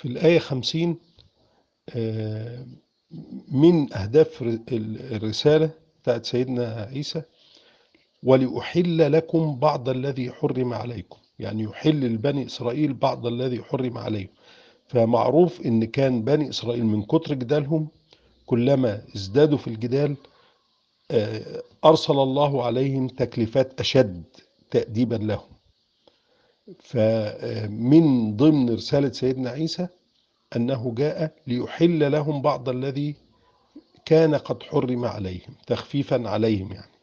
في الآية خمسين آه، من أهداف الرسالة بتاعت سيدنا عيسى ولأحل لكم بعض الذي حرم عليكم. يعني يحل لبني إسرائيل بعض الذي حرم عليهم. فمعروف إن كان بني إسرائيل من كتر جدالهم كلما ازدادوا في الجدال آه، أرسل الله عليهم تكليفات أشد تأديبا لهم. فمن ضمن رسالة سيدنا عيسى أنه جاء ليحل لهم بعض الذي كان قد حرم عليهم تخفيفا عليهم يعني.